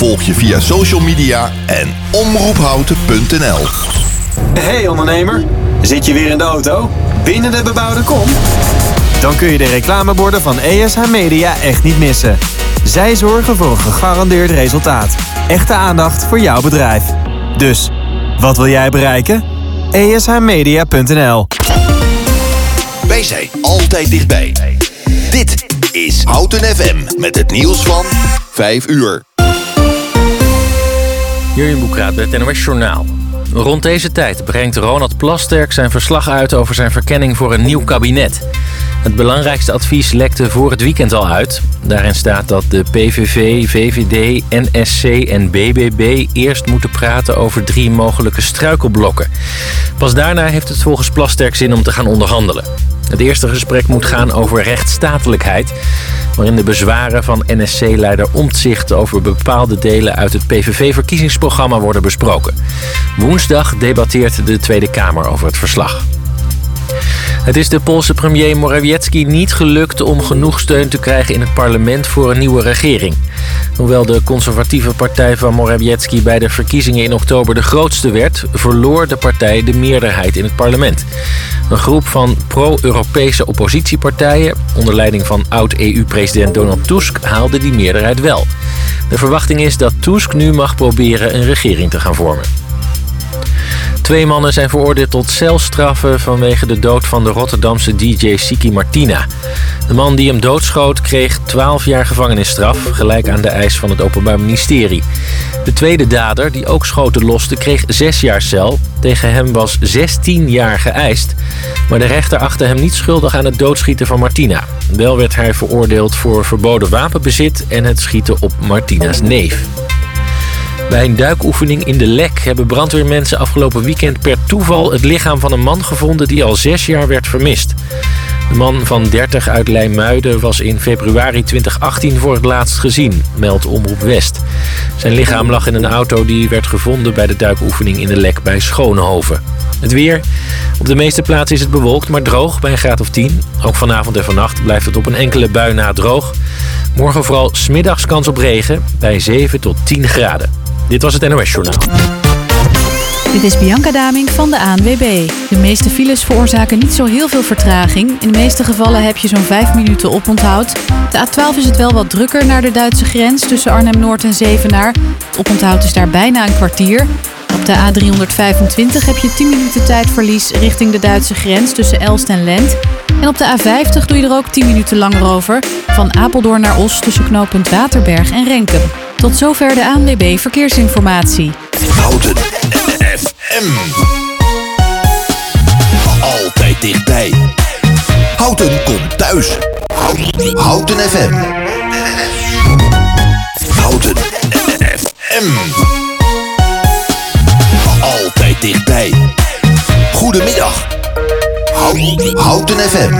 Volg je via social media en omroephouten.nl. Hey ondernemer, zit je weer in de auto? Binnen de bebouwde kom? Dan kun je de reclameborden van ESH Media echt niet missen. Zij zorgen voor een gegarandeerd resultaat. Echte aandacht voor jouw bedrijf. Dus, wat wil jij bereiken? ESHmedia.nl Wij zijn altijd dichtbij. Dit is Houten FM met het nieuws van 5 uur. Jurjen Boekraat bij het NOS Journaal. Rond deze tijd brengt Ronald Plasterk zijn verslag uit over zijn verkenning voor een nieuw kabinet. Het belangrijkste advies lekte voor het weekend al uit. Daarin staat dat de PVV, VVD, NSC en BBB eerst moeten praten over drie mogelijke struikelblokken. Pas daarna heeft het volgens Plasterk zin om te gaan onderhandelen. Het eerste gesprek moet gaan over rechtsstatelijkheid, waarin de bezwaren van NSC-leider Omtzigt over bepaalde delen uit het PVV-verkiezingsprogramma worden besproken. Woensdag debatteert de Tweede Kamer over het verslag. Het is de Poolse premier Morawiecki niet gelukt om genoeg steun te krijgen in het parlement voor een nieuwe regering. Hoewel de conservatieve partij van Morawiecki bij de verkiezingen in oktober de grootste werd, verloor de partij de meerderheid in het parlement. Een groep van pro-Europese oppositiepartijen, onder leiding van oud-EU-president Donald Tusk, haalde die meerderheid wel. De verwachting is dat Tusk nu mag proberen een regering te gaan vormen. Twee mannen zijn veroordeeld tot celstraffen vanwege de dood van de Rotterdamse DJ Siki Martina. De man die hem doodschoot kreeg 12 jaar gevangenisstraf, gelijk aan de eis van het Openbaar Ministerie. De tweede dader, die ook schoten loste, kreeg 6 jaar cel. Tegen hem was 16 jaar geëist. Maar de rechter achtte hem niet schuldig aan het doodschieten van Martina. Wel werd hij veroordeeld voor verboden wapenbezit en het schieten op Martina's neef. Bij een duikoefening in de Lek hebben brandweermensen afgelopen weekend per toeval het lichaam van een man gevonden die al zes jaar werd vermist. De man van 30 uit Leimuiden was in februari 2018 voor het laatst gezien, meldt Omroep West. Zijn lichaam lag in een auto die werd gevonden bij de duikoefening in de Lek bij Schoonhoven. Het weer. Op de meeste plaatsen is het bewolkt, maar droog bij een graad of 10. Ook vanavond en vannacht blijft het op een enkele bui na droog. Morgen vooral smiddags kans op regen bij 7 tot 10 graden. Dit was het NOS Journaal. Dit is Bianca Daming van de ANWB. De meeste files veroorzaken niet zo heel veel vertraging. In de meeste gevallen heb je zo'n 5 minuten oponthoud. De A12 is het wel wat drukker naar de Duitse grens tussen Arnhem-Noord en Zevenaar. Het oponthoud is daar bijna een kwartier. Op de A325 heb je 10 minuten tijdverlies richting de Duitse grens tussen Elst en Lent. En op de A50 doe je er ook 10 minuten langer over. Van Apeldoorn naar Os tussen knooppunt Waterberg en Renkum. Tot zover de ANWB Verkeersinformatie. Houten FM. Altijd dichtbij. Houten komt thuis. Houten FM. Houten FM. Altijd dichtbij. Goedemiddag. Houten FM.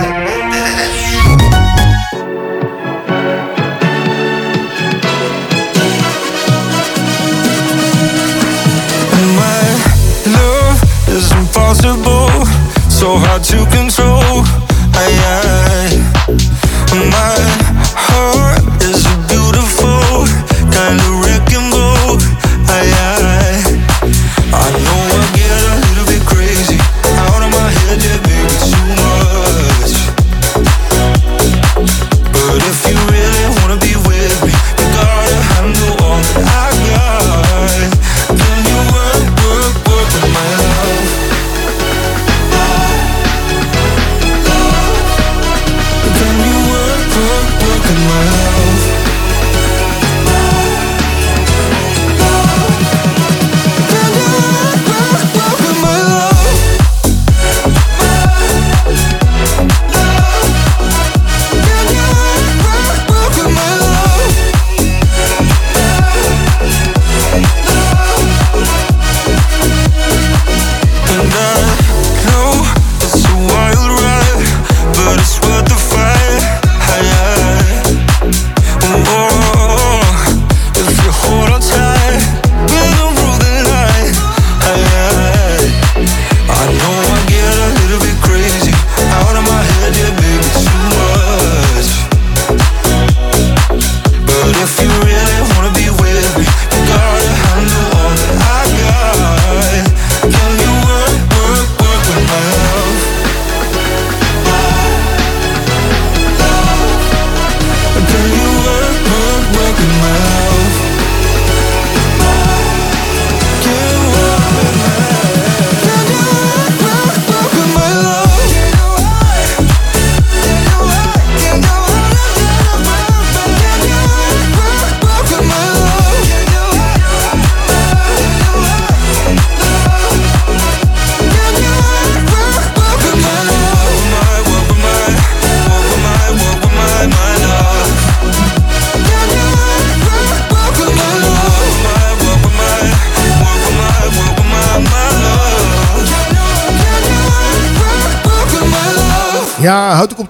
Impossible, so hard to control. I, I,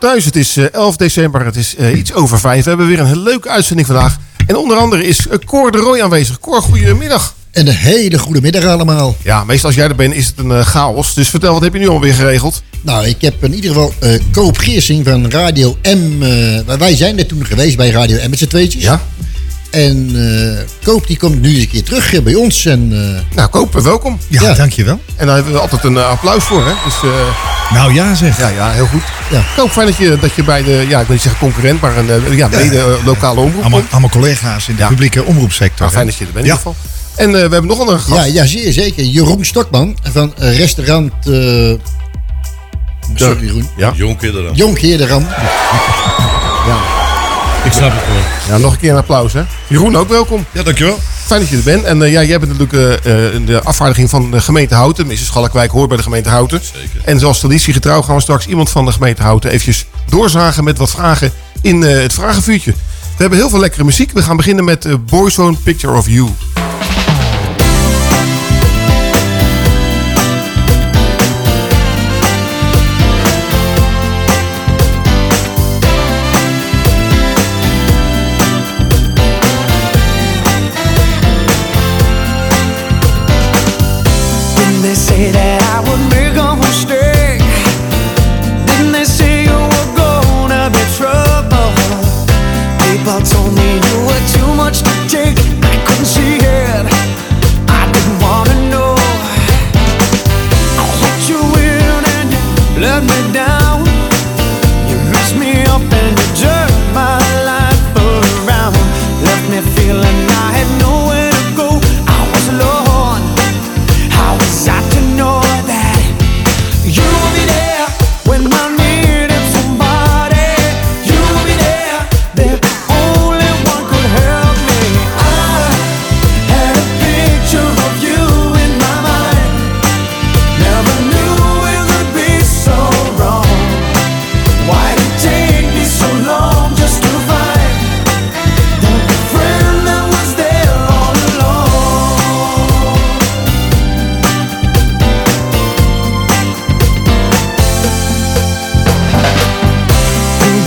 thuis. Het is eh, 11 december. Het is eh, iets over vijf. We hebben weer een leuke uitzending vandaag. En onder andere is eh, Cor de Roy aanwezig. Cor, goedemiddag. En een hele goede middag allemaal. Ja, meestal als jij er bent is het een eh, chaos. Dus vertel, wat heb je nu alweer geregeld? Nou, ik heb in ieder geval eh Koop Geersing van Radio M. eh, wij zijn er toen geweest bij Radio M met z'n tweetjes. Ja? En eh, Koop die komt nu eens een keer terug bij ons. En, eh, Nou, Koop, eh, welkom. Ja, Ja. dankjewel. En daar hebben we altijd een applaus voor, hè? Dus eh, Nou ja zeg. ja, ja, heel goed. Ja. Koop, fijn dat je, dat je bij de, ja, ik wil niet zeggen concurrent, maar een ja, mede lokale omroep Allemaal, komt. allemaal collega's in de Ja. publieke omroepsector. Nou, fijn dat je er bent Ja. in ieder geval. En eh, we hebben nog een gast. ja, ja, zeer zeker. Jeroen Stokman van restaurant... eh sorry Jeroen. Ja. Jonker Jonkheerderam. Ik snap het wel. ja, nog een keer een applaus, hè? Jeroen, ook welkom. Ja, dankjewel. Fijn dat je er bent. En eh, ja, jij bent natuurlijk eh, eh, de afvaardiging van de gemeente Houten. Mrs. Schalkwijk hoort bij de gemeente Houten. Zeker. En zoals traditiegetrouw gaan we straks iemand van de gemeente Houten eventjes doorzagen met wat vragen in het vragenvuurtje. We hebben heel veel lekkere muziek. We gaan beginnen met Boyzone Picture of You.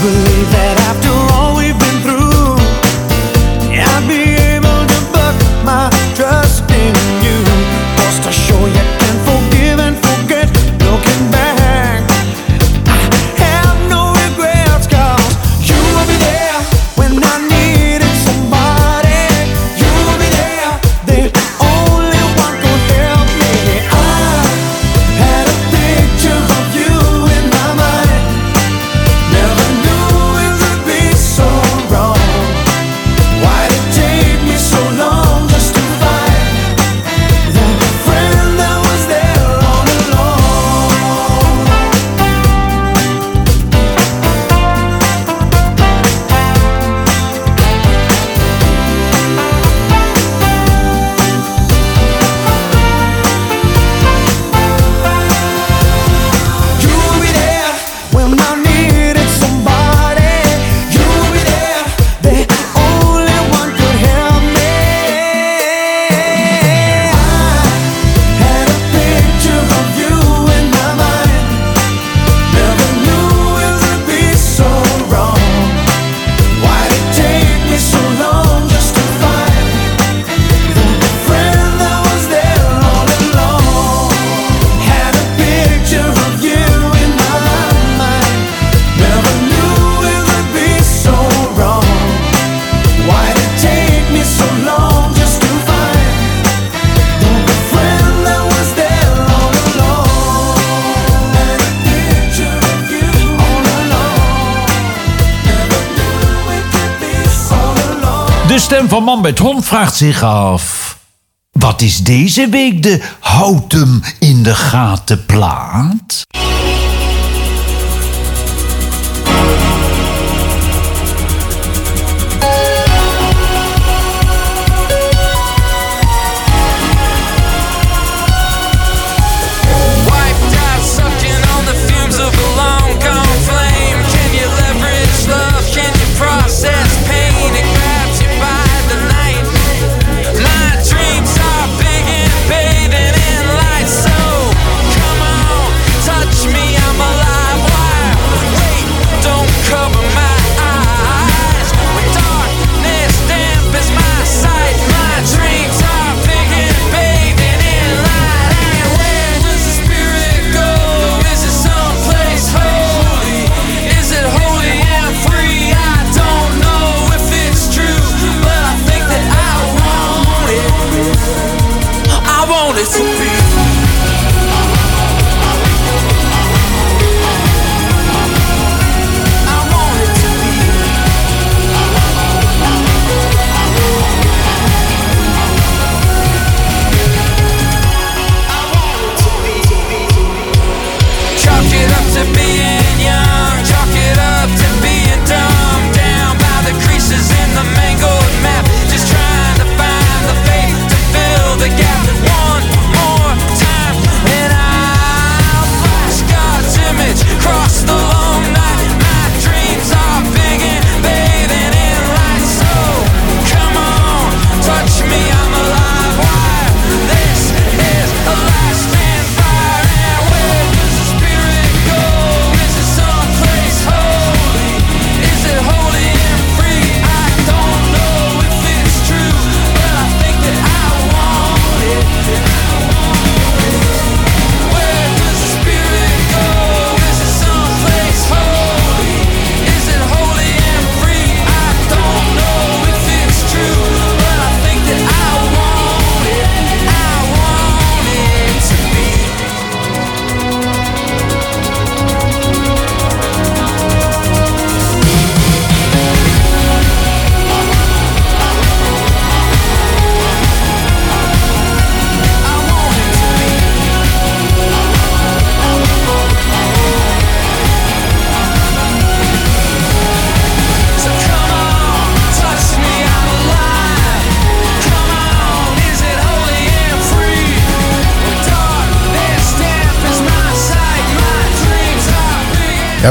Believe that after stem van Man met Hond vraagt zich af... Wat is deze week de houtem in de gaten plaat?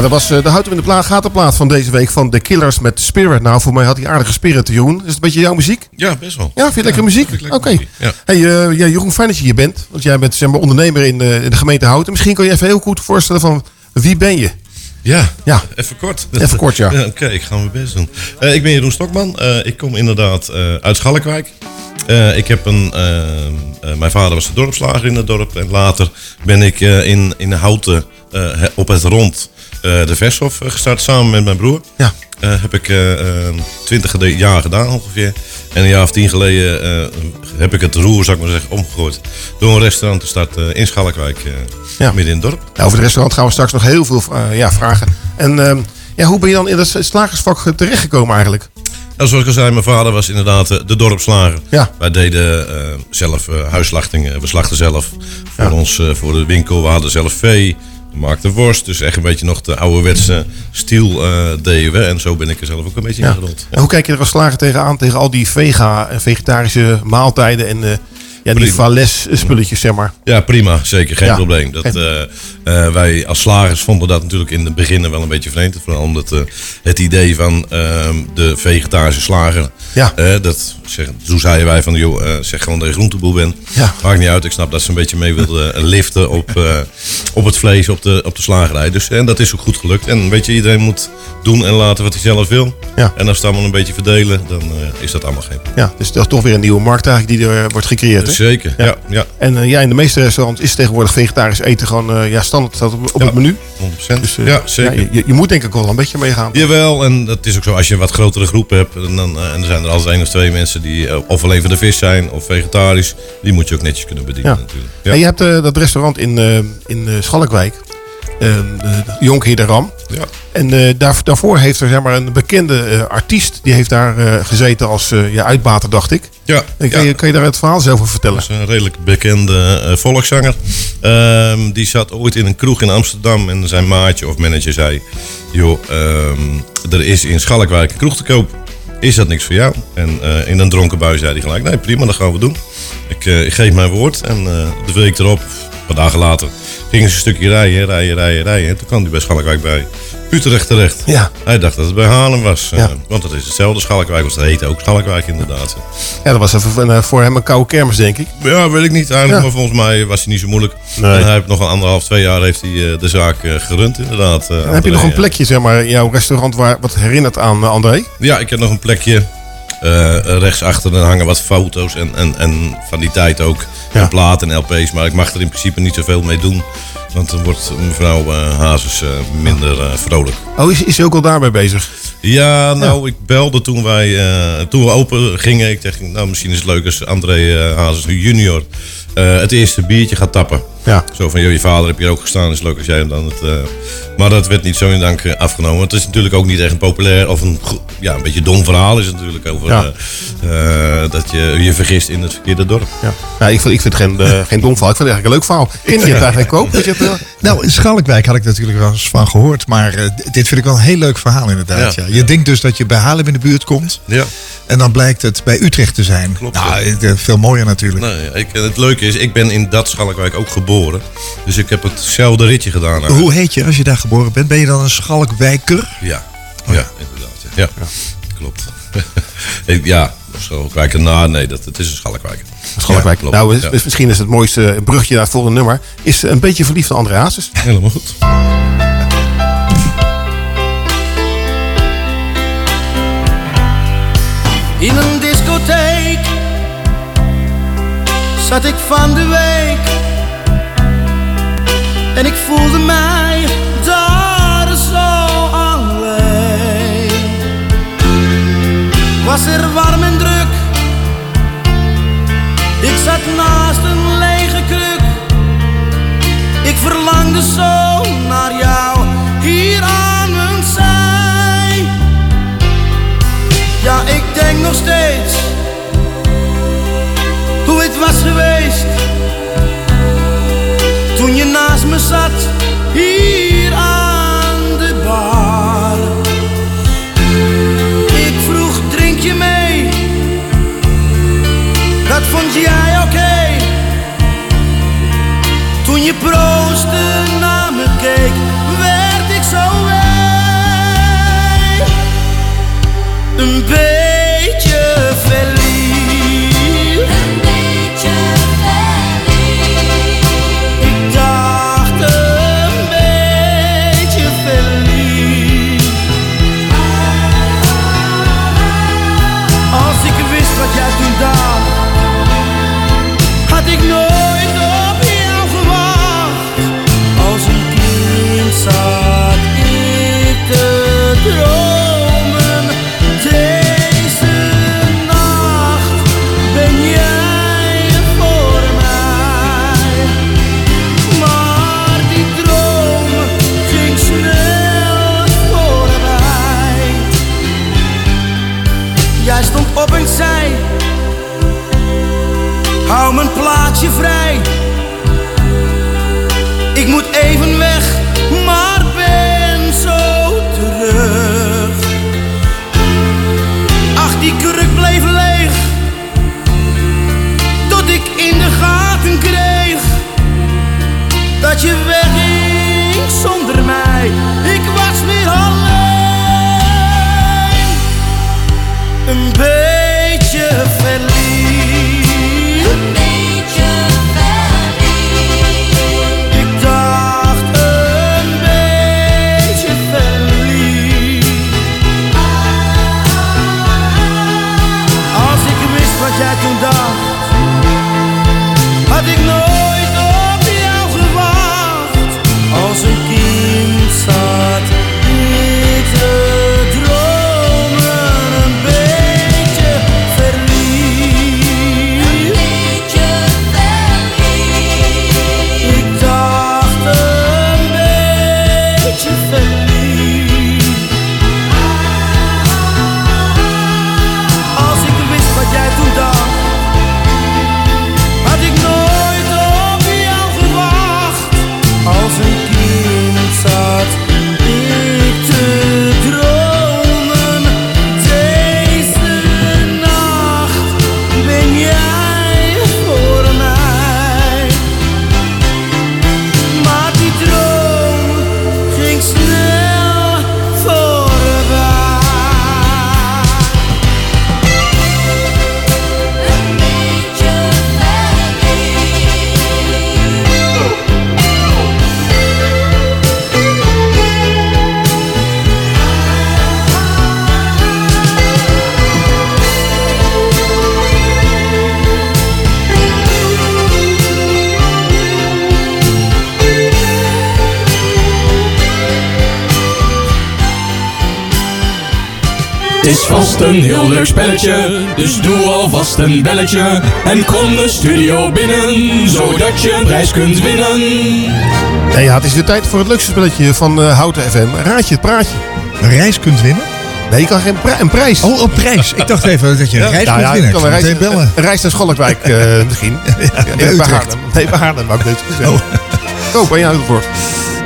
Dat was eh, de houten in de plaat, gatenplaat van deze week van The Killers met Spirit. Nou, voor mij had hij aardige spirit, Jeroen. Is het een beetje jouw muziek? Ja, best wel. Ja, vind je lekker muziek? Oké. ja. Hey, eh, ja, Jeroen, fijn dat je hier bent. Want jij bent zeg maar, ondernemer in de, in de gemeente Houten. Misschien kan je even heel goed voorstellen van wie ben je? Ja, Ja. even kort. Even kort, ja. Oké, ik ga mijn best doen. Eh, ik ben Jeroen Stokman. Eh, ik kom inderdaad eh, uit Schalkwijk. Eh, ik heb een, eh, eh, mijn vader was de dorpslager in het dorp. En later ben ik eh, in, in Houten eh, op het rond eh, de Vershof eh, gestart samen met mijn broer. Ja. Eh, heb ik eh, eh, twintig jaar gedaan ongeveer. En een jaar of tien geleden eh, heb ik het roer, zou ik maar zeggen, omgegooid. Door een restaurant te starten in Schalkwijk, eh, Ja. midden in het dorp. Nou, over het restaurant gaan we straks nog heel veel eh, ja, vragen. En ehm, ja, hoe ben je dan in het slagersvak terechtgekomen eigenlijk? Nou, zoals ik al zei, mijn vader was inderdaad eh, de dorpslager. Ja. Wij deden eh, zelf eh huisslachtingen. We slachten zelf voor Ja. ons, eh, voor de winkel. We hadden zelf vee. We maakten worst. Dus echt een beetje nog de ouderwetse stiel eh deden we. En zo ben ik er zelf ook een beetje Ja. ingerold. En hoe kijk je er als slager tegenaan, tegen al die vega en vegetarische maaltijden en eh, ja, die Prima. vales spulletjes, zeg maar? Ja, prima. Zeker. Geen Ja. probleem. Dat, eh, eh, wij als slagers vonden dat natuurlijk in het begin wel een beetje vreemd. Vooral omdat eh, het idee van ehm, de vegetarische slager. Ja. eh, dat, zeg, toen zeiden wij van, joh, eh, zeg gewoon dat je groenteboel bent. Ja. Maakt niet uit. Ik snap dat ze een beetje mee wilden eh, liften op, op het vlees, op de, op de slagerij. Dus, en dat is ook goed gelukt. En weet je, iedereen moet doen en laten wat hij zelf wil. Ja. En als we het allemaal een beetje verdelen, dan is dat allemaal geen probleem. Ja, dus dat is toch weer een nieuwe markt eigenlijk die er wordt gecreëerd. Zeker, ja. ja, En ja, in de meeste restaurants is tegenwoordig vegetarisch eten gewoon ja, standaard staat op, op Ja. het menu. 100%. Dus ja, zeker. je, je moet denk ik wel een beetje meegaan. Jawel, en dat is ook zo. Als je een wat grotere groep hebt, en, dan, en er zijn er altijd één of twee mensen die eh, of alleen van de vis zijn of vegetarisch, die moet je ook netjes kunnen bedienen Ja. natuurlijk. En je hebt eh, dat restaurant in, eh, in Schalkwijk, uh, Jonkheer de Ram. Ja. En daar, daarvoor heeft er zeg maar, een bekende artiest, die heeft daar gezeten als ja, uitbater, dacht ik. Ja, En kan, ja. je, kan je daar het verhaal zelf over vertellen? Dat is een redelijk bekende volkszanger. Ehm, die zat ooit in een kroeg in Amsterdam en zijn maatje of manager zei... joh, ehm, er is in Schalkwijk een kroeg te koop. Is dat niks voor jou? En eh, in een dronken bui zei hij gelijk, nee prima, dat gaan we doen. Ik, eh, ik geef mijn woord en eh, de week erop, een paar dagen later, gingen ze een stukje rijden, rijden, rijden, rijden. En toen kwam hij bij Schalkwijk bij Utrecht terecht. Ja. Hij dacht dat het bij Haarlem was. eh, Ja. want dat is hetzelfde Schalkwijk, want dat heette ook Schalkwijk inderdaad. Ja, dat was even eh, voor hem een koude kermis, denk ik. Ja, weet ik niet eigenlijk. Ja. Maar volgens mij was hij niet zo moeilijk. Nee. En hij heeft nog een anderhalf, twee jaar heeft hij eh, de zaak eh, gerund inderdaad. eh, Dan heb je nog een plekje zeg maar, in jouw restaurant waar, wat herinnert aan eh, André? Ja, ik heb nog een plekje. eh rechtsachter dan hangen wat foto's en, en, en van die tijd ook. Ja. En platen en LP's. Maar ik mag er in principe niet zoveel mee doen. Want dan wordt mevrouw eh, Hazes eh, minder eh, vrolijk. Oh, is, is hij ook al daarbij bezig? Ja, nou, ik belde toen wij toen we open gingen. Ik dacht, nou, misschien is het leuk als André Hazes junior eh, het eerste biertje gaat tappen. Ja. Zo van, joh, je vader heb hier ook gestaan, is leuk als jij hem dan het... eh, Maar dat werd niet zo in dank eh, afgenomen. Het is natuurlijk ook niet echt een populair of een, ja, een beetje dom verhaal is het natuurlijk over Ja. dat je je vergist in het verkeerde dorp. Ja. ja ik, vind, ik vind het geen, geen dom verhaal. Ik vind het eigenlijk een leuk verhaal. Ken je het eigenlijk ook? Weet je het? Nou, in Schalkwijk had ik natuurlijk wel eens van gehoord. Maar eh, dit vind ik wel een heel leuk verhaal inderdaad. Ja. Ja. Je denkt dus dat je bij Haarlem in de buurt komt. Ja. En dan blijkt het bij Utrecht te zijn. Klopt, Nou, ja. veel mooier natuurlijk. Nou, ja, ik, het leuke is, ik ben in dat Schalkwijk ook geboren. Dus ik heb hetzelfde ritje gedaan. eigenlijk. Hoe heet je als je daar geboren bent? Ben je dan een Schalkwijker? Ja, ja, inderdaad. Ja, ja. klopt. Ik- ja, Schalkwijk na, nee, dat, het is een Schalkwijk. Schalkwijk. Ja, klopt. nou, is, Ja. is misschien is het mooiste brugje naar het volgende nummer. Is een beetje verliefd op André Hazes. Helemaal goed. In zat ik van de week en ik voelde mij daar zo alleen. Was er warm en druk, ik zat naast een lege kruk. Ik verlangde zo naar jou hier aan mijn zij. Ja, ik denk nog steeds was toen je naast me zat hier aan de bar. Ik vroeg, drink je mee? Dat vond jij oké? Toen je proostte naar me keek, een vrij. Ik moet even weg, leuk spelletje, dus doe alvast een belletje. En kom de studio binnen, zodat je een prijs kunt winnen. Ja, ja, het is weer tijd voor het leukste spelletje van eh, Houten FM. Raad je het praatje. Een reis kunt winnen? Nee, je kan geen pri- een prijs. Oh, een prijs. Ik dacht even dat je een reis Nou kunt ja, winnen. je Ik kan een reis, bellen. een reis naar Schalkwijk eh, misschien. ja, bij Utrecht. Haarlem. Nee, bij Haarlem, zeggen. Oh. Koop, ben je het woord.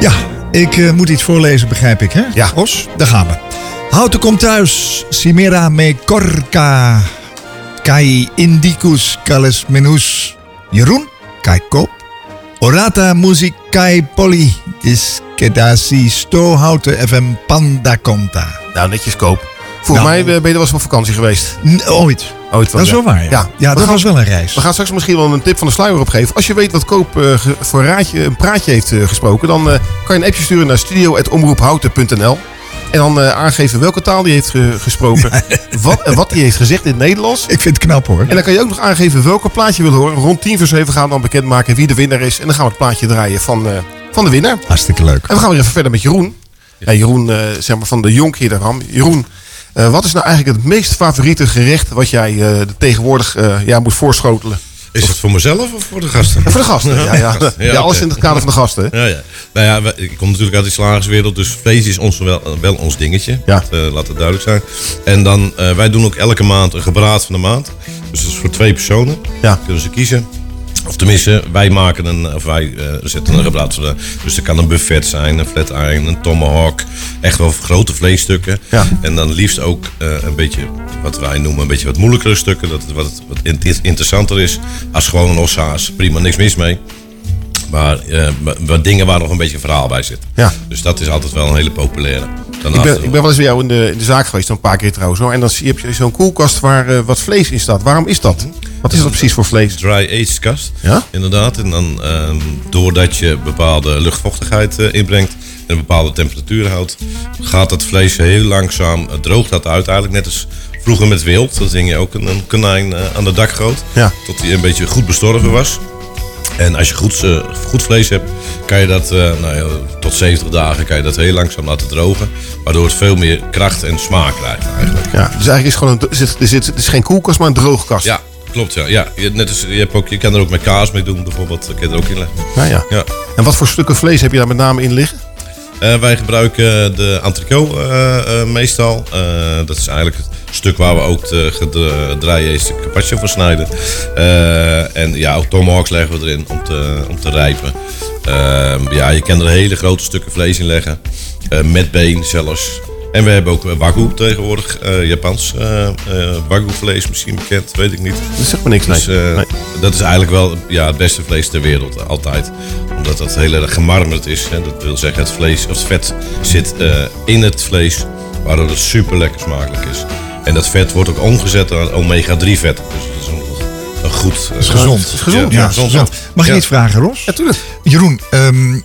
Ja, ik eh, moet iets voorlezen, begrijp ik, hè? Ja. Os, daar gaan we. Houten komt thuis. Simera me corca. Kai indicus cales menus. Jeroen, kai kop. Orata muziek kai poli. Diskedasi sto houten FM panda conta. Nou, netjes koop. Volgens Nou. mij eh, ben je er wel eens op vakantie geweest. N- ooit. Ooit Dat is wel waar, ja. Ja, dat gaan- was wel een reis. We gaan straks misschien wel een tip van de sluier opgeven. Als je weet wat Koop eh, voor raadje, een praatje heeft eh, gesproken... dan eh, kan je een appje sturen naar studio.omroephouten.nl. En dan eh, aangeven welke taal die heeft ge- gesproken. wat, en wat hij heeft gezegd in het Nederlands. Ik vind het knap hoor. En dan kan je ook nog aangeven welke plaatje je wil horen. Rond 10 voor 7 gaan we dan bekendmaken wie de winnaar is. En dan gaan we het plaatje draaien van, eh, van de winnaar. Hartstikke leuk. En we gaan weer even verder met Jeroen. Ja, Jeroen, eh, zeg maar van de Jonkheerderham. Jeroen, eh, wat is nou eigenlijk het meest favoriete gerecht wat jij eh, tegenwoordig eh, ja, moet voorschotelen? Is het voor mezelf of voor de gasten? Voor de gasten, ja. ja. ja, alles in het kader van de gasten. Ja, ja. Nou ja, ik kom natuurlijk uit de slagerswereld, dus vlees is ons wel, wel ons dingetje. Ja. Dat, eh, laat het duidelijk zijn. En dan, eh, wij doen ook elke maand een gebraad van de maand. Dus dat is voor twee personen. Ja. Kunnen ze kiezen. Of tenminste, wij maken een, of wij eh, zetten een gebraad. Dus er kan een buffet zijn, een flat iron, een tomahawk. Echt wel grote vleesstukken. Ja. En dan liefst ook eh, een beetje, wat wij noemen, een beetje wat moeilijkere stukken. Dat het wat, wat in- interessanter is als gewoon een ossaas. Prima, niks mis mee. Maar eh, wat dingen waar nog een beetje verhaal bij zit. Ja. Dus dat is altijd wel een hele populaire. Ik ben, ik ben wel eens bij jou in de, in de zaak geweest, een paar keer trouwens. Hoor. En dan heb je zo'n koelkast waar eh, wat vlees in staat. Waarom is dat? Wat is dat precies voor vlees? dry aged kast. Ja? Inderdaad. En dan ehm, doordat je bepaalde luchtvochtigheid eh, inbrengt en een bepaalde temperatuur houdt, gaat het vlees heel langzaam, het droogt dat uit eigenlijk net als vroeger met wild. Dan zing je ook een, een konijn eh, aan de dak groot. Ja. Tot hij een beetje goed bestorven was. En als je goed, eh, goed vlees hebt, kan je dat eh, nou ja, tot 70 dagen kan je dat heel langzaam laten drogen. Waardoor het veel meer kracht en smaak krijgt eigenlijk. Ja, dus eigenlijk is het gewoon een, er zit, er zit, het is geen koelkast, maar een droogkast. Ja, klopt. Ja. Ja, je, net als, je, hebt ook, je kan er ook met kaas mee doen bijvoorbeeld. Kan je er ook in leggen. Nou ja. Ja. En wat voor stukken vlees heb je daar met name in liggen? Eh, wij gebruiken de entrecote eh, eh, meestal. Dat is eigenlijk het stuk waar we ook de gedraaieeste carpaccio van snijden. En ja, ook tomahawks leggen we erin om te, om te rijpen. Ehm, ja, je kan er hele grote stukken vlees in leggen. Met been zelfs. En we hebben ook eh, wagyu tegenwoordig. eh, Japans eh eh, wagyu vlees misschien bekend, weet ik niet. Dat zegt me niks, Dus, nee. Nee. Dat is eigenlijk wel ja, het beste vlees ter wereld, altijd. Omdat dat heel erg gemarmerd is. Hè. Dat wil zeggen, het vlees, of het vet zit eh, in het vlees, waardoor het super lekker smakelijk is. En dat vet wordt ook omgezet naar omega-3 vet. Dus dat is een, een goed... Dat is gezond. Ja, gezond, ja, ja, gezond. gezond. Mag ik Ja. iets vragen, Ros? Ja, tuurlijk. Jeroen, ehm,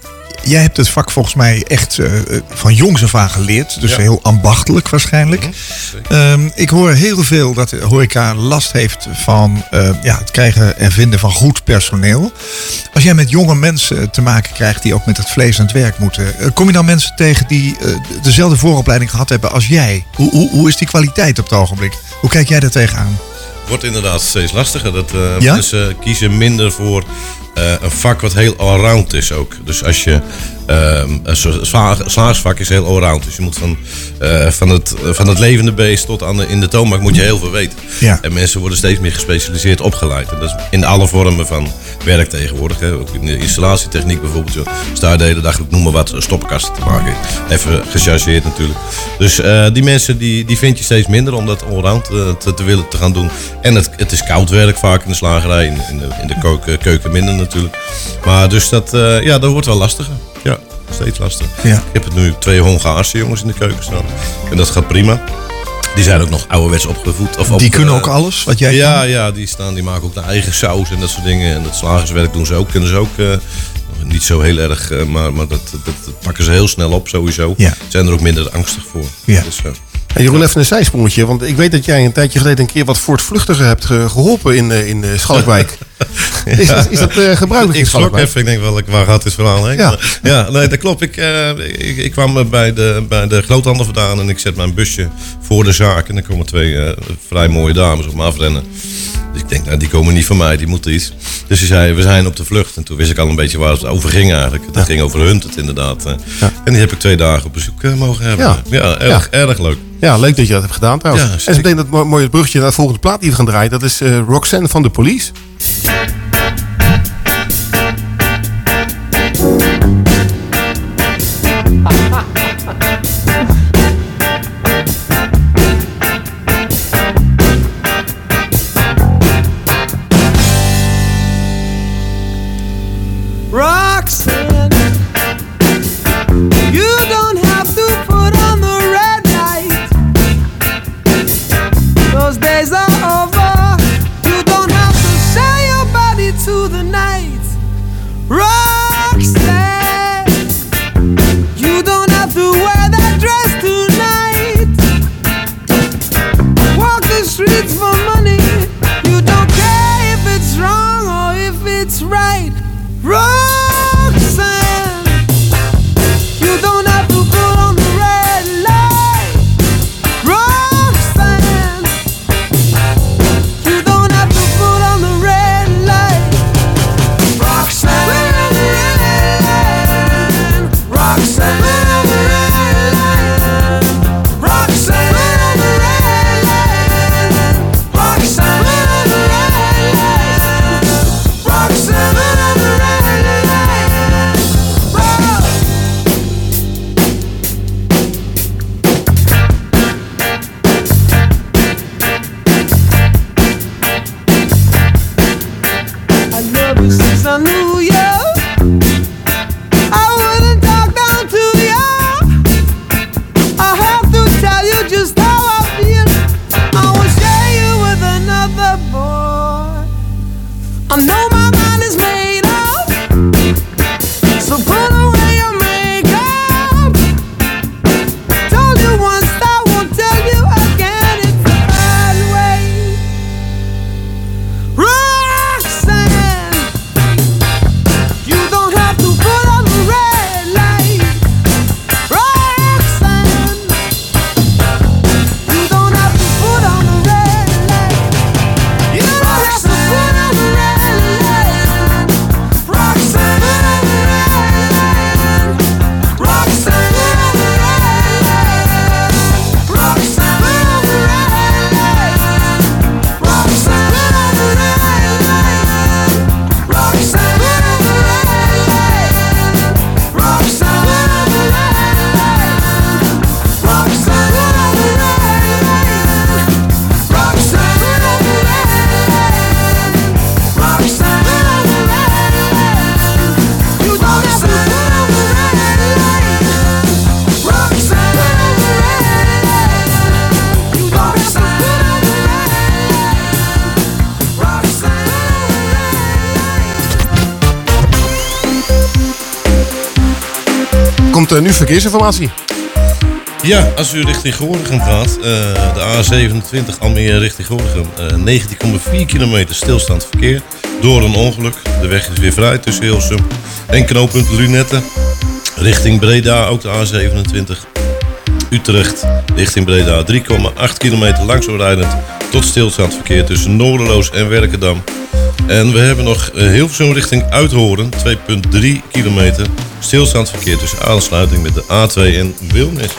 jij hebt het vak volgens mij echt eh, eh, van jongs af aan geleerd. Dus Ja. heel ambachtelijk waarschijnlijk. Mhm, Ehm, ik hoor heel veel dat de horeca last heeft van eh, ja, het krijgen en vinden van goed personeel. Als jij met jonge mensen te maken krijgt die ook met het vlees aan het werk moeten. kom je dan mensen tegen die dezelfde vooropleiding gehad hebben als jij? Hoe, hoe, hoe is die kwaliteit op het ogenblik? Hoe kijk jij daar tegenaan? wordt inderdaad steeds lastiger. Dat Ja? mensen kiezen minder voor een vak wat heel allround is ook. Dus als je ehm, een slaagsvak is heel allround. Dus je moet van, eh, van, het, van het levende beest tot aan de, in de toonbank moet je heel veel weten. Ja. En mensen worden steeds meer gespecialiseerd opgeleid. En dat is in alle vormen van werk tegenwoordig. Hè. Ook in de installatietechniek bijvoorbeeld. Je de hele dag, ik noem maar wat, stoppenkasten te maken. Even gechargeerd natuurlijk. Dus eh, die mensen die, die vind je steeds minder om dat allround eh, te, te willen te gaan doen. En het, het is koud werk vaak in de slagerij. In, in de, in de kook- keuken minder natuurlijk. Maar dus dat, ja, dat wordt wel lastiger. Steeds lastiger. Ja. Ik heb het nu twee Hongaarse jongens in de keuken staan. En dat gaat prima. Die zijn ook nog ouderwets opgevoed. Of op, Die kunnen eh, ook alles wat jij ja, ja, die, staan, die maken ook hun eigen saus en dat soort dingen. En dat slagerswerk doen ze ook. Kunnen ze ook eh, niet zo heel erg, eh, maar, maar dat, dat, dat pakken ze heel snel op sowieso. Ja. Zijn er ook minder angstig voor. Ja. Dus, eh, En Jeroen, even een zijsprongetje. Want ik weet dat jij een tijdje geleden een keer wat voortvluchtigen hebt ge- geholpen in, eh, in eh, Schalkwijk. is, dat- is dat eh, gebruikelijk ik schrok even, ik denk wel, ik- waar gaat dit verhaal heen? Ja. Ja nee, dat klopt. Ik, eh, ik, ik kwam bij de, bij de groothandel vandaan en ik zet mijn busje voor de zaak. En er komen twee eh, vrij mooie dames op me afrennen. Dus ik denk, nou, die komen niet van mij, die moeten iets. Dus ze zei, we zijn op de vlucht. En toen wist ik al een beetje waar het over ging eigenlijk. Het ging over hun, het inderdaad. En die heb ik twee dagen op bezoek mogen hebben. Ja. Ja, erg, erg leuk. Ja, leuk dat je dat hebt gedaan trouwens. Ja, en zo meteen dat mo- mooie brugje naar de volgende plaat die we gaan draaien. Dat is Roxanne van de Police. Roxanne, eh, nu verkeersinformatie. Ja, als u richting Gorinchem gaat, eh, de A27 Almere richting Gorinchem, eh 19,4 kilometer stilstaand verkeer door een ongeluk. De weg is weer vrij tussen Hilsum en knooppunt Lunetten. Richting Breda ook de A27. Utrecht richting Breda 3,8 kilometer langzaam tot stilstaand verkeer tussen Noorderloos en Werkendam. En we hebben nog eh, Hilversum richting Uithoren 2,3 kilometer stilstaand verkeer tussen aansluiting met de A2 en Wilnis.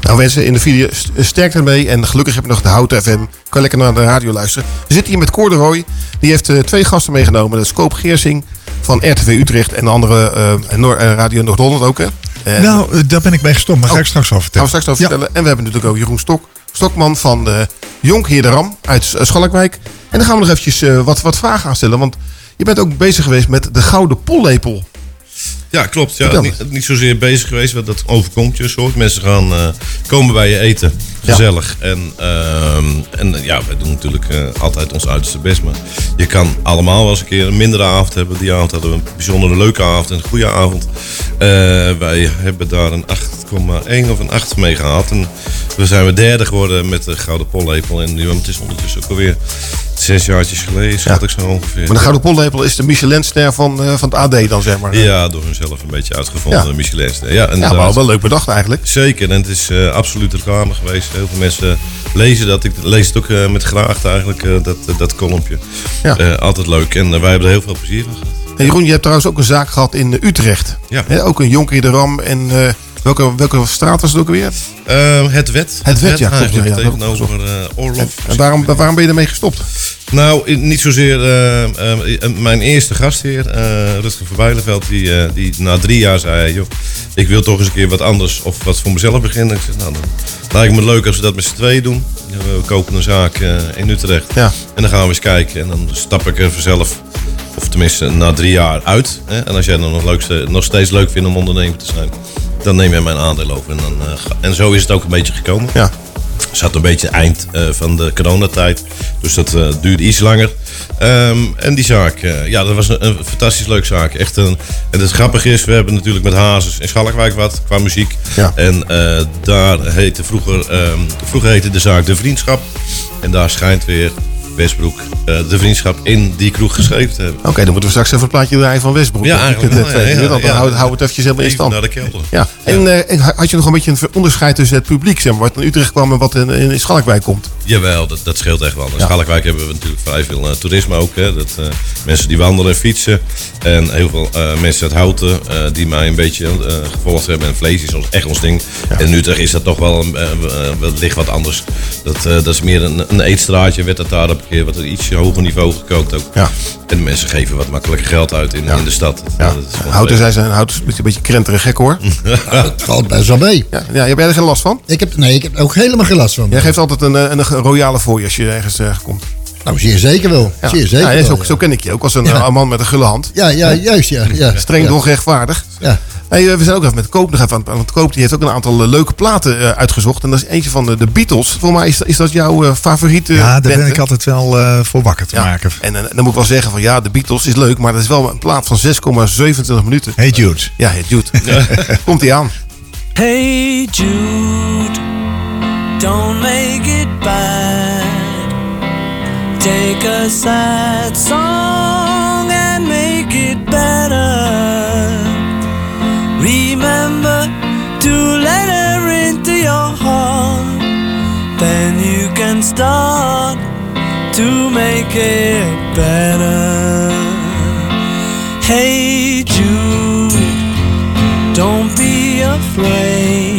Nou mensen, in de video st- sterkte ermee. En gelukkig heb je nog de Houten FM. Kan lekker naar de radio luisteren. We zitten hier met Cor de Roy. Die heeft eh, twee gasten meegenomen. Dat is Koop Geersing van RTV Utrecht. En de andere eh, Noor- Radio Noord-Holland ook hè. En- nou, daar ben ik mee gestopt, maar ga ik straks over Gaan we vertellen. straks over vertellen. En we hebben natuurlijk ook Jeroen Stok, Stokman van de Jonk Heer de Ram uit S- Schalkwijk. En dan gaan we nog eventjes eh, wat, wat vragen aan stellen. Want je bent ook bezig geweest met de Gouden Pollepel. Ja, klopt. Ja, niet, niet zozeer bezig geweest, want dat overkomt je soort. Mensen gaan eh, komen bij je eten. Gezellig. En, ehm, en eh, ja, wij doen natuurlijk eh, altijd ons uiterste best. Maar je kan allemaal wel eens een keer een mindere avond hebben. Die avond hadden we een bijzondere leuke avond en een goede avond. Wij hebben daar een 8,1 of een 8 mee gehad. En we zijn we derde geworden met de Gouden Pollepel. En nu, het is ondertussen ook alweer zes jaartjes geleden, schat ik zo ongeveer. Maar de Gouden Pollepel is de Michelinster van, eh, van het AD dan zeg maar. Ja, door hunzelf een beetje uitgevonden, Ja. Michelinster. Ja, Ja, maar wel leuk bedacht eigenlijk. Zeker, en het is eh, absoluut reclame geweest. Heel veel mensen lezen dat. Ik lees het ook eh, met graagte eigenlijk, dat, dat kolompje. Ja. Altijd leuk en wij hebben er heel veel plezier van gehad. En Jeroen, je hebt trouwens ook een zaak gehad in Utrecht. Ja. Ook een Jonk Heer de Ram. En welke, welke straat was het ook alweer? Eh, het wet. Het wet, ja, klopt, ja, ja, tegenover eh Orlof. En waarom, waarom ben je ermee gestopt? Nou, niet zozeer eh, mijn eerste gastheer, Rutger van Bijleveld, die, die na drie jaar zei... Joh, ik wil toch eens een keer wat anders of wat voor mezelf beginnen. Ik zeg, nou, dan lijkt me leuk als we dat met z'n tweeën doen. We kopen een zaak in Utrecht. Ja. En dan gaan we eens kijken. En dan stap ik er vanzelf, of tenminste na drie jaar, uit. Hè? En als jij dan nog, leukste, nog steeds leuk vindt om ondernemer te zijn, dan neem jij mijn aandeel over. En, dan, eh, en zo is het ook een beetje gekomen. Ja. Het zat een beetje eind eh, van de coronatijd. Dus dat eh, duurde iets langer. Ehm, en die zaak, ja, dat was een, een fantastisch leuke zaak. Echt een, en het grappige is, we hebben natuurlijk met Hazes in Schalkwijk wat qua muziek. Ja. En daar heette vroeger, ehm, vroeger heette de zaak De Vriendschap. En daar schijnt weer Westbroek eh, De Vriendschap in die kroeg geschreven te hebben. Oké, dan moeten we straks even een plaatje draaien van Westbroek. Ja, eigenlijk het, ja, dan ja. houdt hou het eventjes helemaal in stand. naar de kelder. Ja. En, eh, en had je nog een beetje een onderscheid tussen het publiek, zeg maar, wat in Utrecht kwam en wat in, in Schalkwijk komt? Jawel, dat, dat scheelt echt wel. In Schalkwijk hebben we natuurlijk vrij veel eh, toerisme ook. Hè. Dat, mensen die wandelen en fietsen. En heel veel mensen uit Houten die mij een beetje gevolgd hebben. En vlees is ons, echt ons ding. En in Utrecht is dat toch wel een, wellicht wat anders. Dat, dat is meer een, een eetstraatje. Werd dat daar op een keer wat iets hoger niveau gekookt ook. Ja. En de mensen geven wat makkelijker geld uit in, in de stad. Ja. Houten, zij zijn Houten is een beetje, een beetje krenterig gek hoor. Het valt best wel mee. Ja, ja, heb jij er geen last van? Ik heb, nee, ik heb er ook helemaal geen last van. Jij geeft altijd een, eh, een, royale fooi als je ergens eh, komt. Nou, zeer zeker wel. Ja. Zeer zeker ja, ja, wel, zo, ja. zo ken ik je ook als een, Ja. eh, man met een gulle hand. Ja, ja, juist, ja. ja. Streng ja. doch rechtvaardig. Ja. Hey, eh, we zijn ook even met Koop nog even aan het- Koop die heeft ook een aantal eh, leuke platen eh, uitgezocht. En dat is eentje van de, Beatles. Volgens mij is, dat- is dat jouw eh, favoriete Ja, daar band, ben ik altijd wel eh, voor wakker te Ja. maken. En, dan moet ik wel zeggen van ja, de Beatles is leuk, maar dat is wel een plaat van 6,27 minuten. Hey Jude. Ja, hey Jude. Komt ie aan. Hey Jude, don't make it bad. Take a sad song can start to make it better. Hey Jude. Don't be afraid.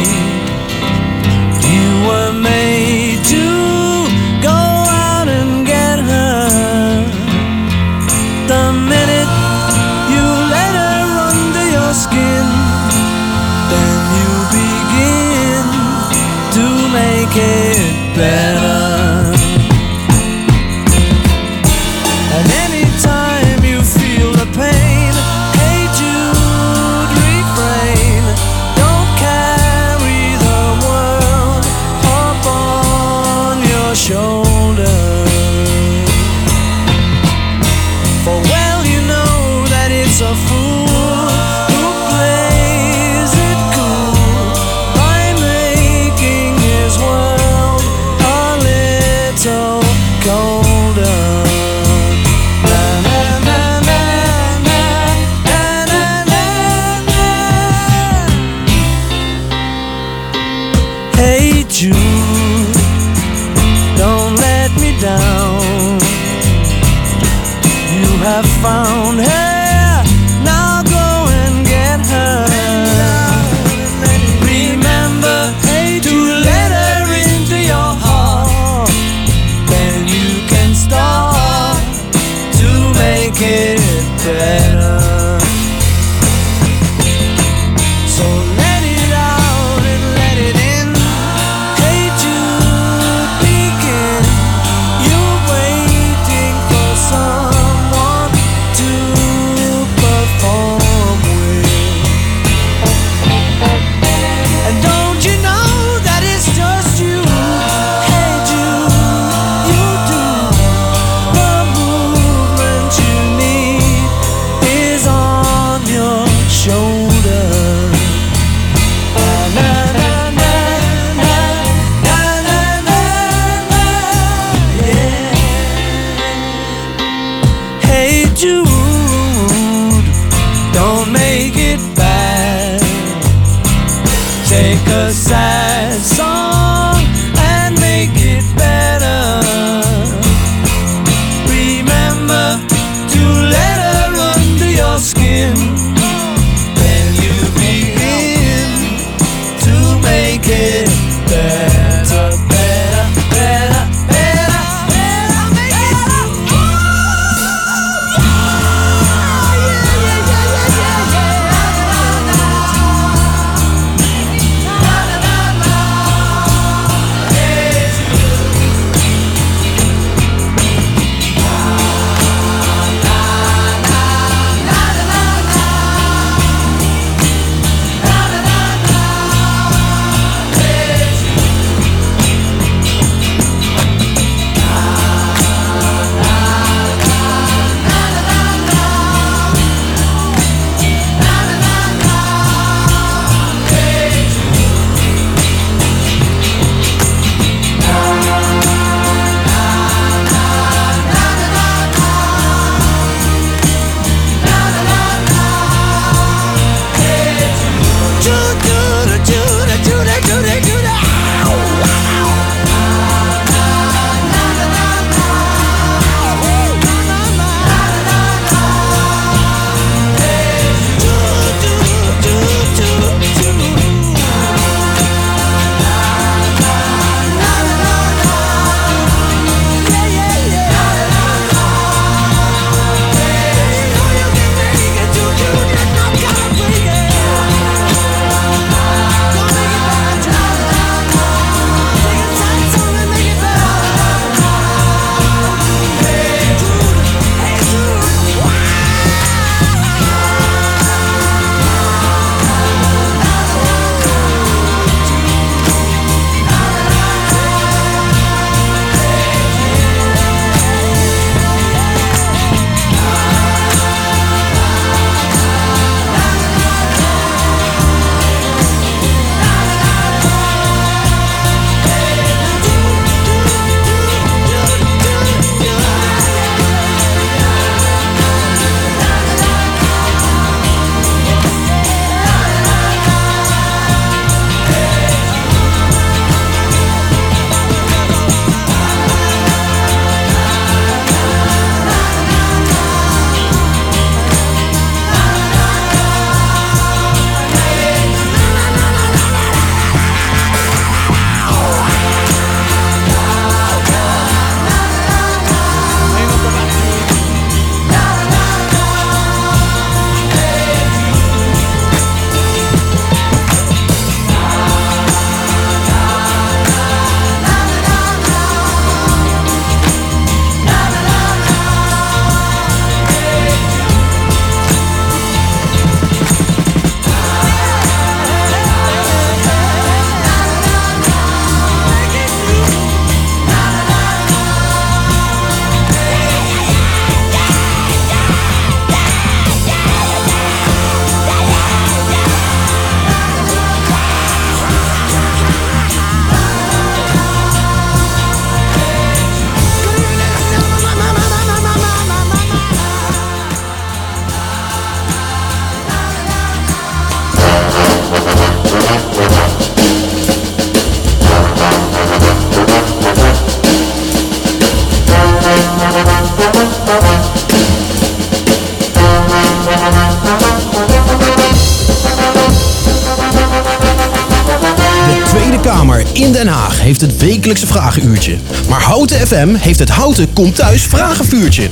Wekelijkse vragenuurtje. Maar Houten FM heeft het Houten Komt Thuis vragenvuurtje.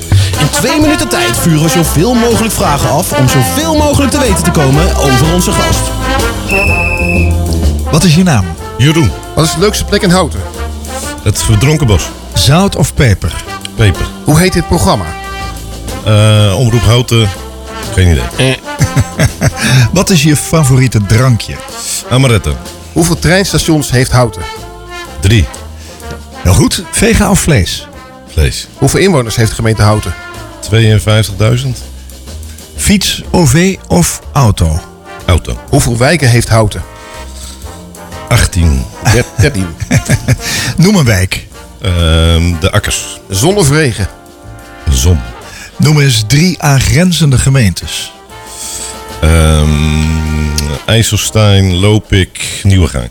In twee minuten tijd vuren we zoveel mogelijk vragen af om zoveel mogelijk te weten te komen over onze gast. Wat is je naam? Jeroen. Wat is de leukste plek in Houten? Het verdronken bos. Zout of peper? Peper. Hoe heet dit programma? Eh, omroep Houten. Geen idee. Wat is je favoriete drankje? Amaretto. Hoeveel treinstations heeft Houten? Drie. Heel goed. Vega of vlees? Vlees. Hoeveel inwoners heeft de gemeente Houten? 52.000. Fiets, OV of auto? Auto. Hoeveel wijken heeft Houten? 18. 13. Noem een wijk. Ehm, de akkers. Zon of regen? Zon. Noem eens drie aangrenzende gemeentes. Ehm IJsselstein, Lopik, Nieuwegein.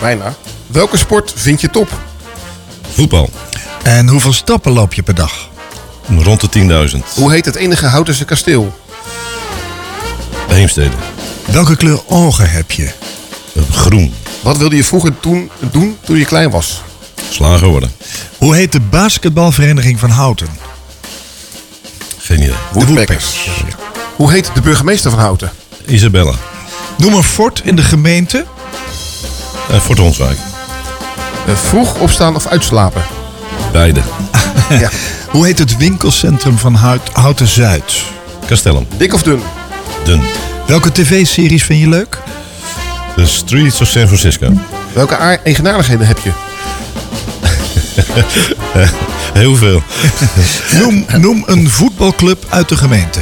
Bijna. Welke sport vind je top? Voetbal. En hoeveel stappen loop je per dag? Rond de 10.000. Hoe heet het enige Houtense kasteel? Heemstede. Welke kleur ogen heb je? Groen. Wat wilde je vroeger toen, doen toen je klein was? Slager worden. Hoe heet de basketbalvereniging van Houten? Geen idee. Woodpeckers. Hoe heet de burgemeester van Houten? Isabella. Noem een fort in de gemeente. Uh, Fort Ronswijk. Uh, vroeg opstaan of uitslapen? Beide. ja. Hoe heet het winkelcentrum van Hout, Houten Zuid? Castellum. Dik of dun? Dun. Welke tv-series vind je leuk? The Streets of San Francisco. Welke eigenaardigheden heb je? Heel veel. noem, noem een voetbalclub uit de gemeente.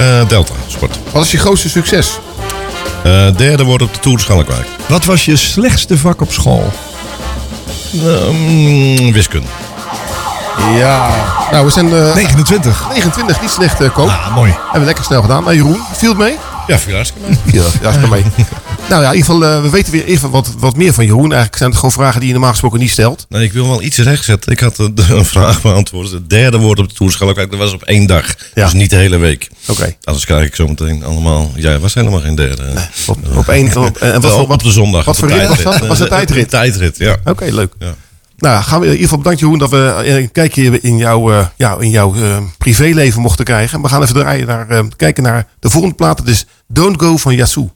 Uh, Delta Sport. Wat is je grootste succes? Uh, derde wordt op de Tour Schalkwijk. Wat was je slechtste vak op school? Um, wiskunde. Ja. Nou, we zijn... Uh, 29. 29, niet slecht, uh, Koop. Ah, mooi. Hebben we lekker snel gedaan. Nou, Jeroen, viel het mee? Ja, viel hartstikke mee. Ja, hartstikke mee. nou ja, in ieder geval, uh, we weten weer even wat, wat meer van Jeroen. Eigenlijk zijn het gewoon vragen die je normaal gesproken niet stelt. Nee, ik wil wel iets rechtzetten. Ik had een, een vraag beantwoord. Het derde woord op de Tour Schalkwijk, dat was op één dag. Ja. Dus niet de hele week. Oké. Okay. Anders krijg ik zo meteen allemaal... Ja, was helemaal geen derde. Nee, op, op één... Op, en wat, op, op de zondag. Wat voor rit was dat? Was het tijdrit? tijdrit, ja. Oké, okay, leuk. Ja. Nou, gaan we in ieder geval bedankt Jeroen dat we een kijkje in jouw, uh, ja, in jouw uh, privéleven mochten krijgen. We gaan even draaien naar, uh, kijken naar de volgende plaat. Is Don't Go van Yassou.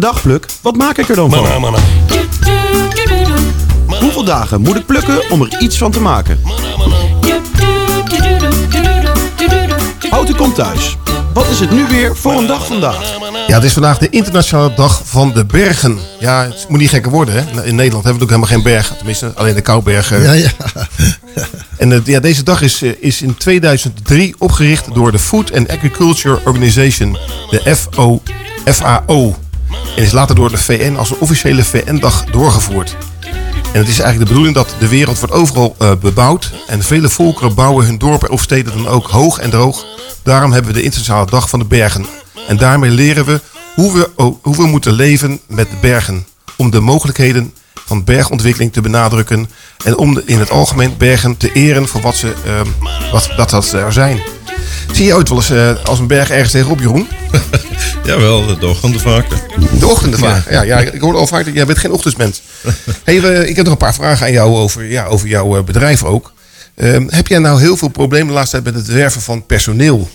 Dag pluk, wat maak ik er dan van? Hoeveel dagen moet ik plukken om er iets van te maken? Houten komt thuis. Wat is het nu weer voor een dag vandaag? Ja, het is vandaag de internationale dag van de bergen. Ja, het moet niet gekker worden. Hè? In Nederland hebben we ook helemaal geen bergen. Tenminste, alleen de Koubergen. Ja, ja. En eh, ja, deze dag is, eh, is in 2003 opgericht door de Food and Agriculture Organization, de FO, FAO. En is later door de VN als een officiële VN-dag doorgevoerd. En het is eigenlijk de bedoeling dat de wereld wordt overal eh, bebouwd. En vele volkeren bouwen hun dorpen of steden dan ook hoog en droog. Daarom hebben we de internationale dag van de bergen. En daarmee leren we hoe we, hoe we moeten leven met de bergen. Om de mogelijkheden van bergontwikkeling te benadrukken. En om in het algemeen bergen te eren voor wat ze, ehm, wat, dat, dat ze er zijn. Zie je ooit wel eens eh, als een berg ergens tegenop, Jeroen? Jawel, de ochtenden vaker. De ochtenden vaak. Ja. Ja, ik hoor al vaak dat jij bent geen ochtendmens. Hey, ik heb nog een paar vragen aan jou over, ja, over jouw eh, bedrijf ook. Ehm, heb jij nou heel veel problemen de laatste tijd met het werven van personeel?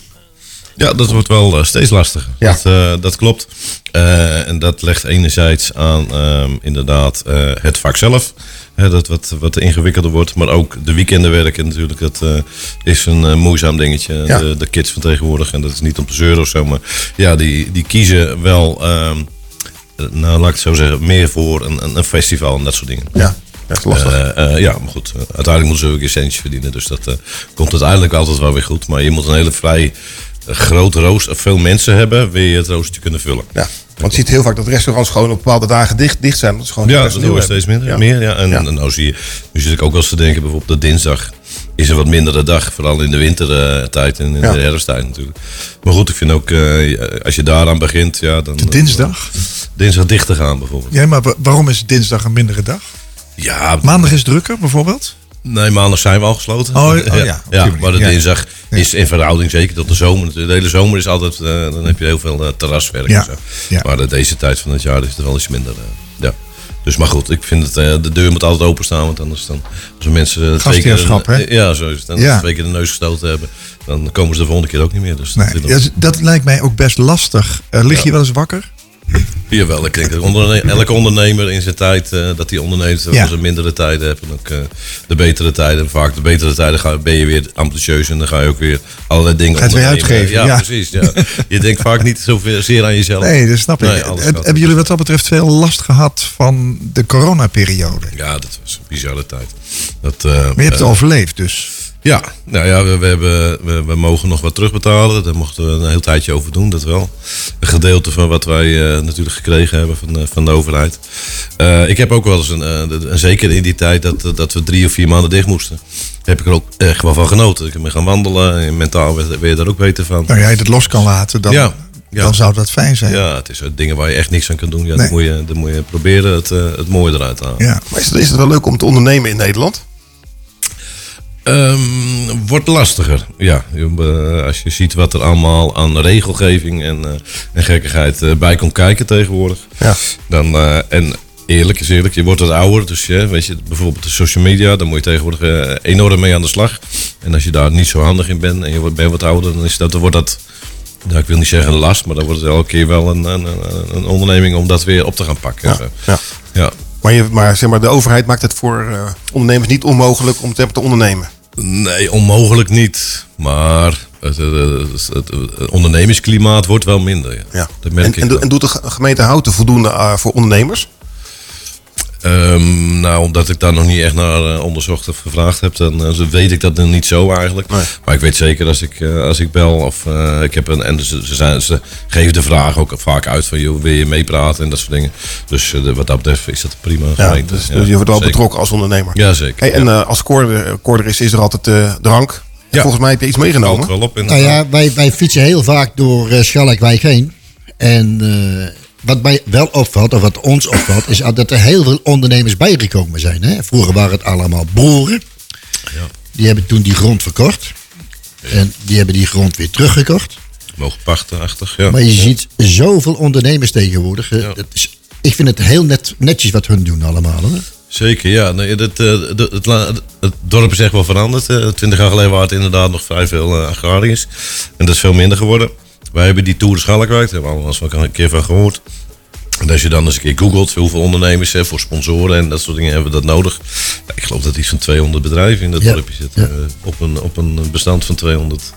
Ja, dat wordt wel eh, steeds lastiger. Ja. Dat, eh, dat klopt. Eh, en dat legt enerzijds aan ehm, inderdaad het vak zelf. Hè, dat wat, wat ingewikkelder wordt. Maar ook de weekenden werken natuurlijk. Dat is een moeizaam dingetje. Ja. De, de kids van tegenwoordig. En dat is niet om te zeuren of zo. Maar ja, die, die kiezen wel... ehm, eh, nou, laat ik het zo zeggen. Meer voor een, een, festival en dat soort dingen. Ja, dat is lastig. Ja, maar goed. uiteindelijk moeten ze ook een centje verdienen. Dus dat komt uiteindelijk altijd wel weer goed. Maar je moet een hele vrij groot rooster, veel mensen hebben, wil je het roostertje kunnen vullen. Ja, want je ziet heel vaak dat restaurants gewoon op bepaalde dagen dicht, dicht zijn. ze gewoon Ja, dat personeel doen steeds minder. Ja. Meer, ja. En, Ja. en nou zie je, nu zit ik ook wel eens te denken, bijvoorbeeld de dinsdag is een wat mindere dag. Vooral in de wintertijd en in Ja. de herfsttijd natuurlijk. Maar goed, ik vind ook, eh, als je daaraan begint, ja, dan... De dinsdag? dinsdag dicht te gaan bijvoorbeeld. Ja, maar wa- waarom is dinsdag een mindere dag? Ja, Maandag is drukker bijvoorbeeld? Nee, maandag zijn we al gesloten. Oh, oh ja, manier. maar de Ja. dinsdag is in verhouding zeker tot de zomer. De hele zomer is altijd, eh, dan heb je heel veel eh, terraswerk Ja. en zo. Ja. Maar eh, deze tijd van het jaar is het wel iets minder. ja. Dus maar goed, ik vind het, de deur moet altijd openstaan. Want anders dan, als mensen twee keer, hè? ja, zo is het. En Ja. twee keer de neus gestoten hebben, dan komen ze de volgende keer ook niet meer. Dus dat, Nee, dat, dat lijkt mij ook best lastig. Lig je wel eens wakker? Jawel, ik denk dat onderne- elke ondernemer in zijn tijd eh, dat hij onderneemt, Ja. als ze mindere tijden hebben, ook eh, de betere tijden. Vaak de betere tijden ga, ben je weer ambitieus en dan ga je ook weer allerlei dingen het weer ondernemen. uitgeven, Ja, ja. precies. Ja. Je denkt vaak niet zoveel zeer aan jezelf. Nee, dat snap ik. Nee, hebben jullie wat dat betreft veel last gehad van de coronaperiode? Ja, dat was een bizarre tijd. Dat, eh, Maar je hebt het overleefd dus. Ja, nou ja, we, we, hebben, we, we mogen nog wat terugbetalen. Daar mochten we een heel tijdje over doen, dat wel. Een gedeelte van wat wij eh, natuurlijk gekregen hebben van, de- van de overheid. Eh, ik heb ook wel eens, een, eh, zeker in die tijd dat, dat we drie of vier maanden dicht moesten, heb ik er ook echt wel van genoten. Ik ben gaan wandelen en mentaal werd, werd je daar ook beter van. Nou, jij het los kan laten, dan, Ja, ja. dan zou dat fijn zijn. Ja, het is eh, dingen waar je echt niks aan kunt doen. Ja, Nee. dan, moet je, dan moet je proberen het, eh, het mooie eruit te halen. Ja. Maar is het, is het wel leuk om te ondernemen in Nederland? Ehm, wordt lastiger, ja. Je, eh, Als je ziet wat er allemaal aan regelgeving en, eh, en gekkigheid eh, bij komt kijken tegenwoordig. Ja. Dan, en eerlijk is eerlijk, je wordt wat ouder. Dus ja, weet je, bijvoorbeeld de social media, daar moet je tegenwoordig enorm mee aan de slag. En als je daar niet zo handig in bent en je wordt- bent wat ouder, dan, is dat, dan wordt dat, nou, ik wil niet zeggen een last, maar dan wordt het elke keer wel een, een, een, een onderneming om dat weer op te gaan pakken. Ja, ja. ja. Maar, je, maar, zeg maar de overheid maakt het voor ondernemers niet onmogelijk om te, te ondernemen. Nee, onmogelijk niet. Maar het, het, het- het- het ondernemersklimaat wordt wel minder. Ja. Ja. Dat merk En, ik en, en doet de ge- gemeente Houten voldoende eh, voor ondernemers? Ehm, nou, omdat ik daar nog niet echt naar eh, onderzocht of gevraagd heb, dan eh, weet ik dat niet zo eigenlijk. Nee. Maar ik weet zeker als ik, eh, als ik bel of ik heb een. En ze, ze, zijn, ze geven de vraag ook vaak uit van joh, wil je meepraten en dat soort dingen. Dus de- wat dat betreft is dat prima. Ja, gemeente. dus, Ja, dus je wordt wel zeker. betrokken als ondernemer. Ja, zeker. Hey, en Ja. als koorder, is, is er altijd eh, drank. Ja. Volgens mij heb je iets meegenomen. Valt wel op Nou ja, wij, wij fietsen heel vaak door Schalkwijk heen. En eh, wat mij wel opvalt, of wat ons opvalt, is dat er heel veel ondernemers bijgekomen zijn. Hè? Vroeger waren het allemaal boeren. Die hebben toen die grond verkocht. En die hebben die grond weer teruggekocht. Mogen pachten-achtig. Ja. Maar je Ja. ziet zoveel ondernemers tegenwoordig. Ja. Dat is, ik vind het heel net, netjes wat hun doen allemaal. Hè? Zeker, ja. Nee, het, eh, het, la- het dorp is echt wel veranderd. Twintig jaar geleden waren het inderdaad nog vrij veel eh, agrariërs. En dat is veel minder geworden. Wij hebben die Tour de Schalkwijk, daar hebben we allemaal eens een keer van gehoord. En als je dan eens een keer googelt hoeveel ondernemers hè, voor sponsoren en dat soort dingen hebben we dat nodig. Ja, ik geloof dat iets van 200 bedrijven in dat Ja, dorpje zitten. Eh, op, een, op een bestand van 200,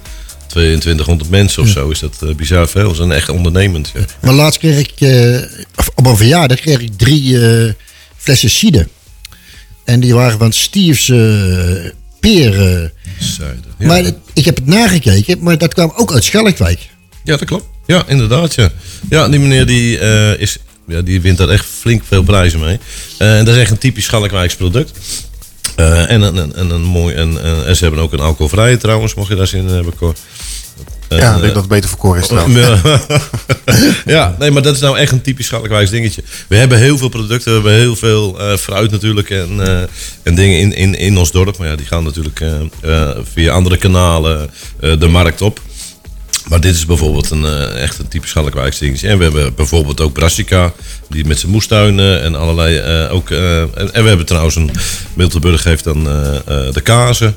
2200 mensen of zo is dat eh, bizar veel. Ze zijn echt ondernemend. Ja. Maar laatst kreeg ik, eh, op een verjaardag kreeg ik drie eh, flessen cider. En die waren van Steve's. Ja. Maar het- ik heb het nagekeken, maar dat kwam ook uit Schalkwijk. Ja, dat klopt. Ja, inderdaad. Ja, ja die meneer die, eh, is, ja, die wint daar echt flink veel prijzen mee. Eh, en dat is echt een typisch Schalkwijks product. Eh, en, een, en, en een mooi. En, en, ze hebben ook een alcoholvrije trouwens, mocht je daar zin in hebben. Cor. Ja, ik denk dat het beter voor Cor is trouwens. Ja. ja, nee, maar dat is nou echt een typisch Schalkwijks dingetje. We hebben heel veel producten, we hebben heel veel fruit natuurlijk en, en dingen in, in, in ons dorp. Maar ja, die gaan natuurlijk via andere kanalen de markt op. Maar dit is bijvoorbeeld een, eh, echt een typisch Schalkwijks dingetje. En we hebben bijvoorbeeld ook Brassica, die met zijn moestuinen en allerlei eh, ook... eh, en, en we hebben trouwens een... Miltenburg heeft dan eh, eh, de kazen,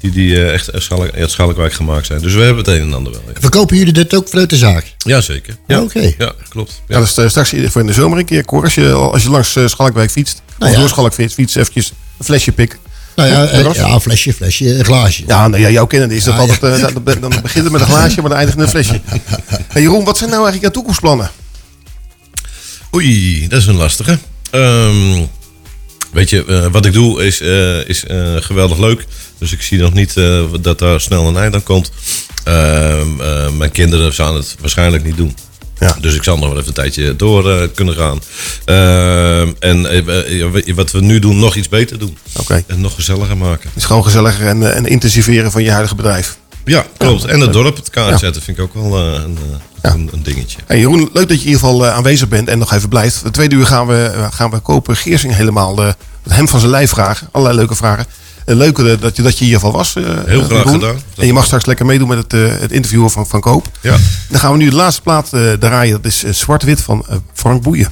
die, die echt uit Schalk, uit Schalkwijk gemaakt zijn. Dus we hebben het een en ander wel. ja. Verkopen jullie dit ook vanuit de zaak? Jazeker. Ja, Oké. ja klopt. Ja, dat is straks voor in de zomer een keer, Cor. Als je, als je langs Schalkwijk fietst, Nou of ja. door Schalkwijk fietst, eventjes een flesje pik. Nou ja, eh, ja een flesje, flesje, een glaasje. Ja, nou ja, jouw kennen is dat Ja, altijd, eh, dat- dan begint het met een glaasje, maar dan eindigt met een flesje. Hey, Jeroen, wat zijn nou eigenlijk jouw toekomstplannen? Oei, dat is een lastige. Ehm, weet je, eh, wat ik doe is, eh, is eh, geweldig leuk. Dus ik zie nog niet eh, dat daar snel een eind aan komt. Ehm, eh, mijn kinderen zouden het waarschijnlijk niet doen. Ja. Dus ik zal nog wel even een tijdje door eh, kunnen gaan. Ehm, en eh, eh, wat we nu doen, nog iets beter doen. Oké. En nog gezelliger maken. Het is gewoon gezelliger en, en intensiveren van je huidige bedrijf. Ja, klopt. En het dorp het kaart Ja. zetten vind ik ook wel een, een, een dingetje. Hey Jeroen, leuk dat je in ieder geval aanwezig bent en nog even blijft. De tweede uur gaan we, gaan we kopen Geersing helemaal het hem van zijn lijf vragen. Allerlei leuke vragen. Eh, leuk dat je, dat je hier geval was. eh, Heel eh, graag gedaan. En je mag straks lekker meedoen met het, het interviewen van, van Koop. Ja. Dan gaan we nu de laatste plaat draaien. Dat is Zwart-Wit van Frank Boeien.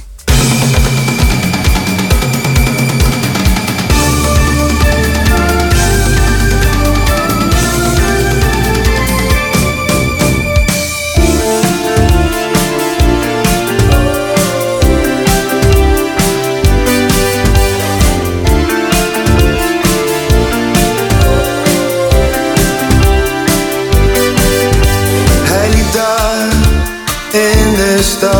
In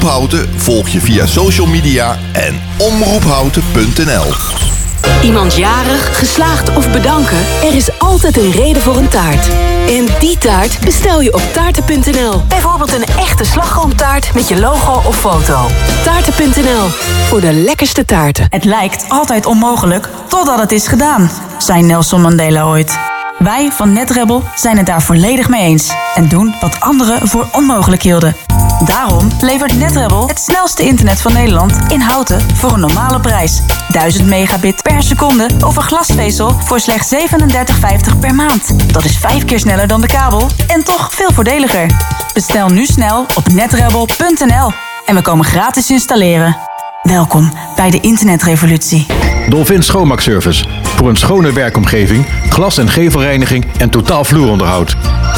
Omroep Houten volg je via social media en omroephouten.nl. Iemand jarig, geslaagd of bedanken? Er is altijd een reden voor een taart. En die taart bestel je op taarten.nl. Bijvoorbeeld een echte slagroomtaart met je logo of foto. Taarten.nl, voor de lekkerste taarten. Het lijkt altijd onmogelijk totdat het is gedaan, zei Nelson Mandela ooit. Wij van NetRebel zijn het daar volledig mee eens en doen wat anderen voor onmogelijk hielden. Daarom levert NetRebel het snelste internet van Nederland in houten voor een normale prijs. 1000 megabit per seconde over glasvezel voor slechts 37,50 per maand. Dat is vijf keer sneller dan de kabel en toch veel voordeliger. Bestel nu snel op netrebel.nl en we komen gratis installeren. Welkom bij de internetrevolutie. Dolphin Schoonmaakservice. Voor een schone werkomgeving, glas- en gevelreiniging en totaal vloeronderhoud.